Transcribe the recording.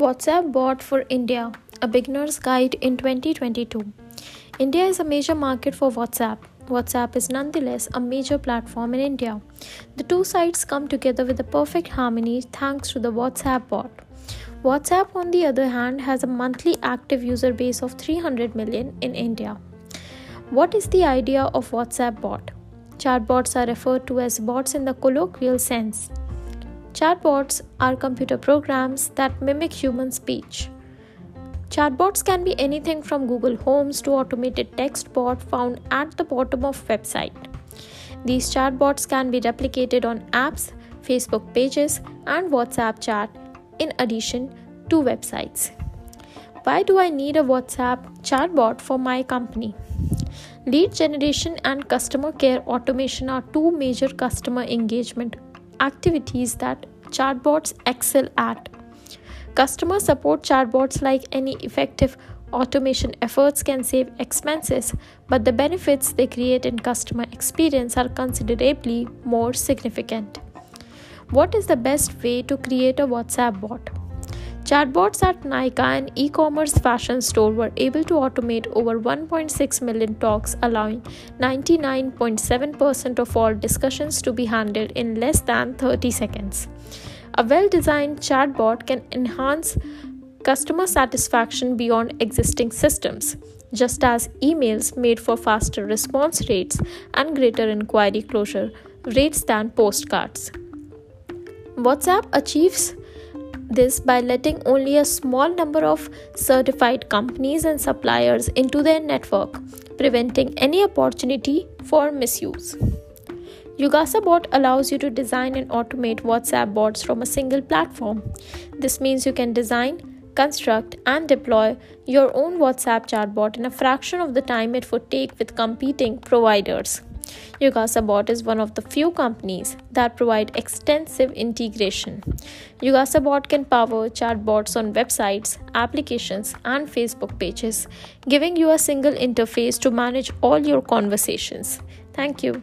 WhatsApp Bot for India A Beginner's Guide in 2022. India is a major market for WhatsApp. WhatsApp is nonetheless a major platform in India. The two sites come together with a perfect harmony thanks to the WhatsApp bot. WhatsApp, on the other hand, has a monthly active user base of 300 million in India. What is the idea of WhatsApp bot? Chatbots are referred to as bots in the colloquial sense. Chatbots are computer programs that mimic human speech. Chatbots can be anything from Google Homes to automated text bot found at the bottom of website. These chatbots can be replicated on apps, Facebook pages, and WhatsApp chat in addition to websites. Why do I need a WhatsApp chatbot for my company? Lead generation and customer care automation are two major customer engagement activities that chatbots excel at. Customer support chatbots, like any effective automation efforts, can save expenses, but the benefits they create in customer experience are considerably more significant. What is the best way to create a WhatsApp bot? Chatbots at Nike, an e commerce fashion store, were able to automate over 1.6 million talks, allowing 99.7% of all discussions to be handled in less than 30 seconds. A well designed chatbot can enhance customer satisfaction beyond existing systems, just as emails made for faster response rates and greater inquiry closure rates than postcards. WhatsApp achieves this by letting only a small number of certified companies and suppliers into their network, preventing any opportunity for misuse. Yugasa Bot allows you to design and automate WhatsApp bots from a single platform. This means you can design, construct, and deploy your own WhatsApp chatbot in a fraction of the time it would take with competing providers. Yugasabot is one of the few companies that provide extensive integration. Yugasabot can power chatbots on websites, applications, and Facebook pages, giving you a single interface to manage all your conversations. Thank you.